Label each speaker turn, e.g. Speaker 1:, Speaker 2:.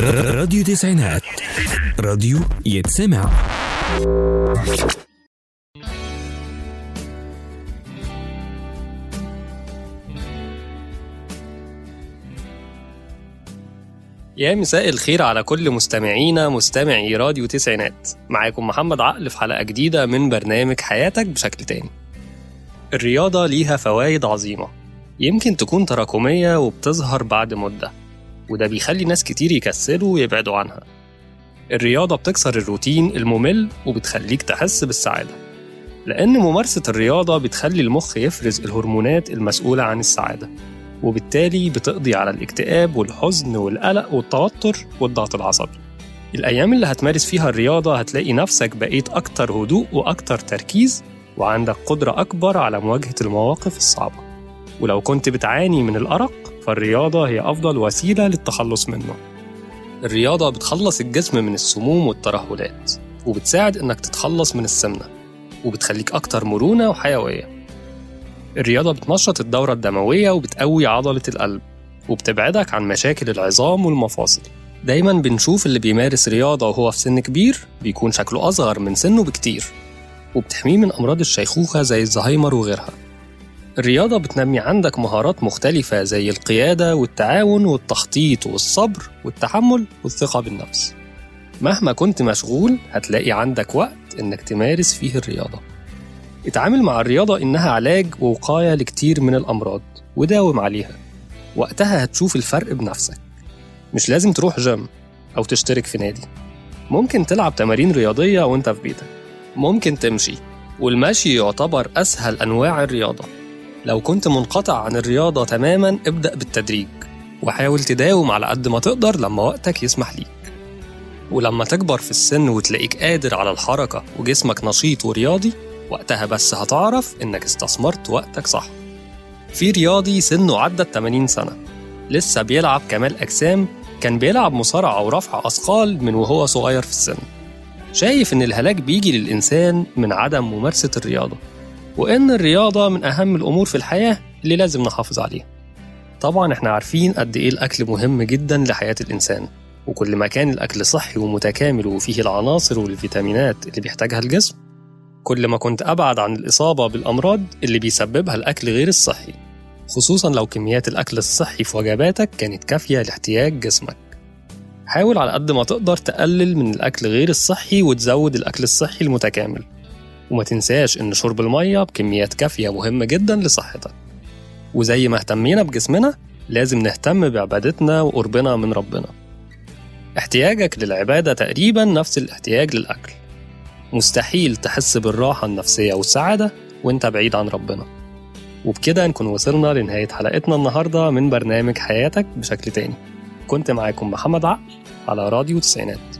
Speaker 1: راديو تسعينات. راديو يتسمع.
Speaker 2: يا مساء الخير على كل مستمعينا مستمعي راديو تسعينات. معاكم محمد عقل في حلقة جديدة من برنامج حياتك بشكل تاني. الرياضة ليها فوائد عظيمة. يمكن تكون تراكمية وبتظهر بعد مدة. وده بيخلي ناس كتير يكسلوا ويبعدوا عنها. الرياضة بتكسر الروتين الممل وبتخليك تحس بالسعادة لأن ممارسة الرياضة بتخلي المخ يفرز الهرمونات المسؤولة عن السعادة وبالتالي بتقضي على الاكتئاب والحزن والقلق والتوتر والضغط العصبي. الأيام اللي هتمارس فيها الرياضة هتلاقي نفسك بقيت أكتر هدوء وأكتر تركيز وعندك قدرة أكبر على مواجهة المواقف الصعبة. ولو كنت بتعاني من الأرق فالرياضة هي أفضل وسيلة للتخلص منه. الرياضة بتخلص الجسم من السموم والترهلات وبتساعد إنك تتخلص من السمنة وبتخليك أكتر مرونة وحيوية. الرياضة بتنشط الدورة الدموية وبتقوي عضلة القلب وبتبعدك عن مشاكل العظام والمفاصل. دايما بنشوف اللي بيمارس رياضة وهو في سن كبير بيكون شكله أصغر من سنه بكتير وبتحميه من أمراض الشيخوخة زي الزهايمر وغيرها. الرياضة بتنمي عندك مهارات مختلفة زي القيادة والتعاون والتخطيط والصبر والتحمل والثقة بالنفس. مهما كنت مشغول هتلاقي عندك وقت إنك تمارس فيه الرياضة. اتعامل مع الرياضة إنها علاج ووقاية لكتير من الأمراض وداوم عليها. وقتها هتشوف الفرق بنفسك. مش لازم تروح جيم أو تشترك في نادي. ممكن تلعب تمارين رياضية وأنت في بيتك. ممكن تمشي. والمشي يعتبر أسهل أنواع الرياضة. لو كنت منقطع عن الرياضة تماما ابدأ بالتدريج وحاول تداوم على قد ما تقدر لما وقتك يسمح ليك. ولما تكبر في السن وتلاقيك قادر على الحركة وجسمك نشيط ورياضي وقتها بس هتعرف إنك استثمرت وقتك صح. في رياضي سنه عدى 80 سنة. لسه بيلعب كمال أجسام كان بيلعب مصارعة ورفع أثقال من وهو صغير في السن. شايف إن الهلاك بيجي للإنسان من عدم ممارسة الرياضة. وإن الرياضة من أهم الأمور في الحياة اللي لازم نحافظ عليها. طبعا إحنا عارفين قد إيه الأكل مهم جدا لحياة الإنسان وكل ما كان الأكل صحي ومتكامل وفيه العناصر والفيتامينات اللي بيحتاجها الجسم كل ما كنت أبعد عن الإصابة بالأمراض اللي بيسببها الأكل غير الصحي خصوصا لو كميات الأكل الصحي في وجباتك كانت كافية لاحتياج جسمك. حاول على قد ما تقدر تقلل من الأكل غير الصحي وتزود الأكل الصحي المتكامل. وما تنساش إن شرب المية بكميات كافية مهمة جدا لصحتك. وزي ما اهتمينا بجسمنا لازم نهتم بعبادتنا وقربنا من ربنا. احتياجك للعبادة تقريبا نفس الاحتياج للأكل. مستحيل تحس بالراحة النفسية والسعادة وإنت بعيد عن ربنا. وبكده نكون وصلنا لنهاية حلقتنا النهاردة من برنامج حياتك بشكل تاني. كنت معاكم محمد عقل على راديو تسعينات.